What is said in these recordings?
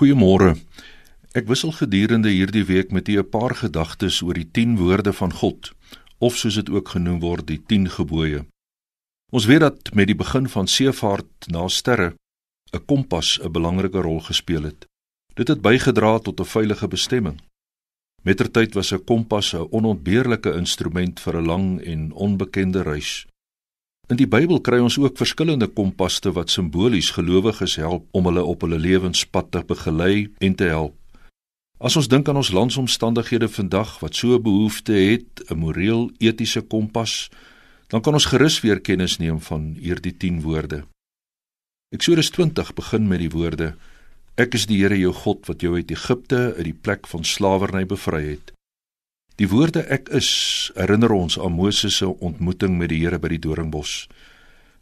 Goeiemôre. Ek wissel gedurende hierdie week met u 'n paar gedagtes oor die 10 woorde van God, of soos dit ook genoem word, die 10 gebooie. Ons weet dat met die begin van seevaart na sterre 'n kompas 'n belangrike rol gespeel het. Dit het bygedra tot 'n veilige bestemming. Mettertyd was 'n kompas 'n onontbeerlike instrument vir 'n lang en onbekende reis. In die Bybel kry ons ook verskillende kompaste wat simbolies gelowiges help om hulle op hulle lewenspad te begelei en te help. As ons dink aan ons landsomstandighede vandag wat so behoefte het, 'n moreel etiese kompas, dan kan ons gerus weer kennis neem van hierdie 10 woorde. Eksodus 20 begin met die woorde: Ek is die Here jou God wat jou uit Egipte uit die plek van slawerny bevry het. Die woorde ek is herinner ons aan Moses se ontmoeting met die Here by die doringbos.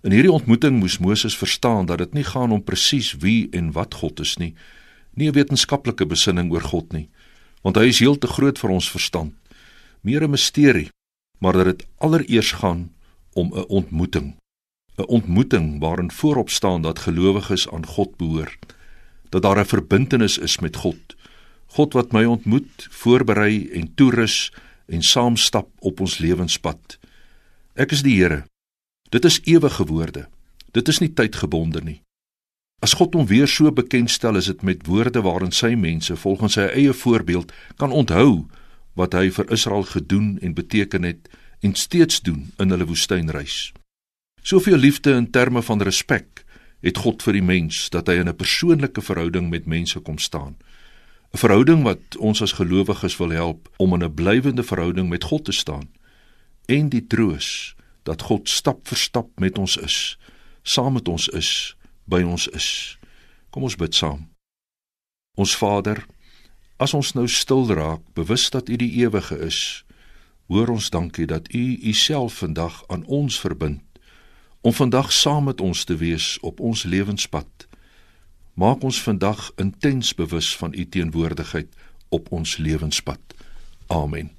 In hierdie ontmoeting moes Moses verstaan dat dit nie gaan om presies wie en wat God is nie, nie 'n wetenskaplike besinning oor God nie, want hy is heel te groot vir ons verstand. Meer 'n misterie, maar dat dit allereers gaan om 'n ontmoeting. 'n Ontmoeting waarin voorop staan dat gelowiges aan God behoort, dat daar 'n verbintenis is met God God wat my ontmoet, voorberei en toerus en saamstap op ons lewenspad. Ek is die Here. Dit is ewige woorde. Dit is nie tydgebonde nie. As God hom weer so bekendstel, is dit met woorde waarin sy mense volgens sy eie voorbeeld kan onthou wat hy vir Israel gedoen en beteken het en steeds doen in hulle woestynreis. Soveel liefde in terme van respek het God vir die mens dat hy in 'n persoonlike verhouding met mense kom staan. 'n verhouding wat ons as gelowiges wil help om in 'n blywende verhouding met God te staan en die troos dat God stap vir stap met ons is, saam met ons is, by ons is. Kom ons bid saam. Ons Vader, as ons nou stil raak, bewus dat U die ewige is, hoor ons dankie dat U Uself vandag aan ons verbind om vandag saam met ons te wees op ons lewenspad. Maak ons vandag intens bewus van u teenwoordigheid op ons lewenspad. Amen.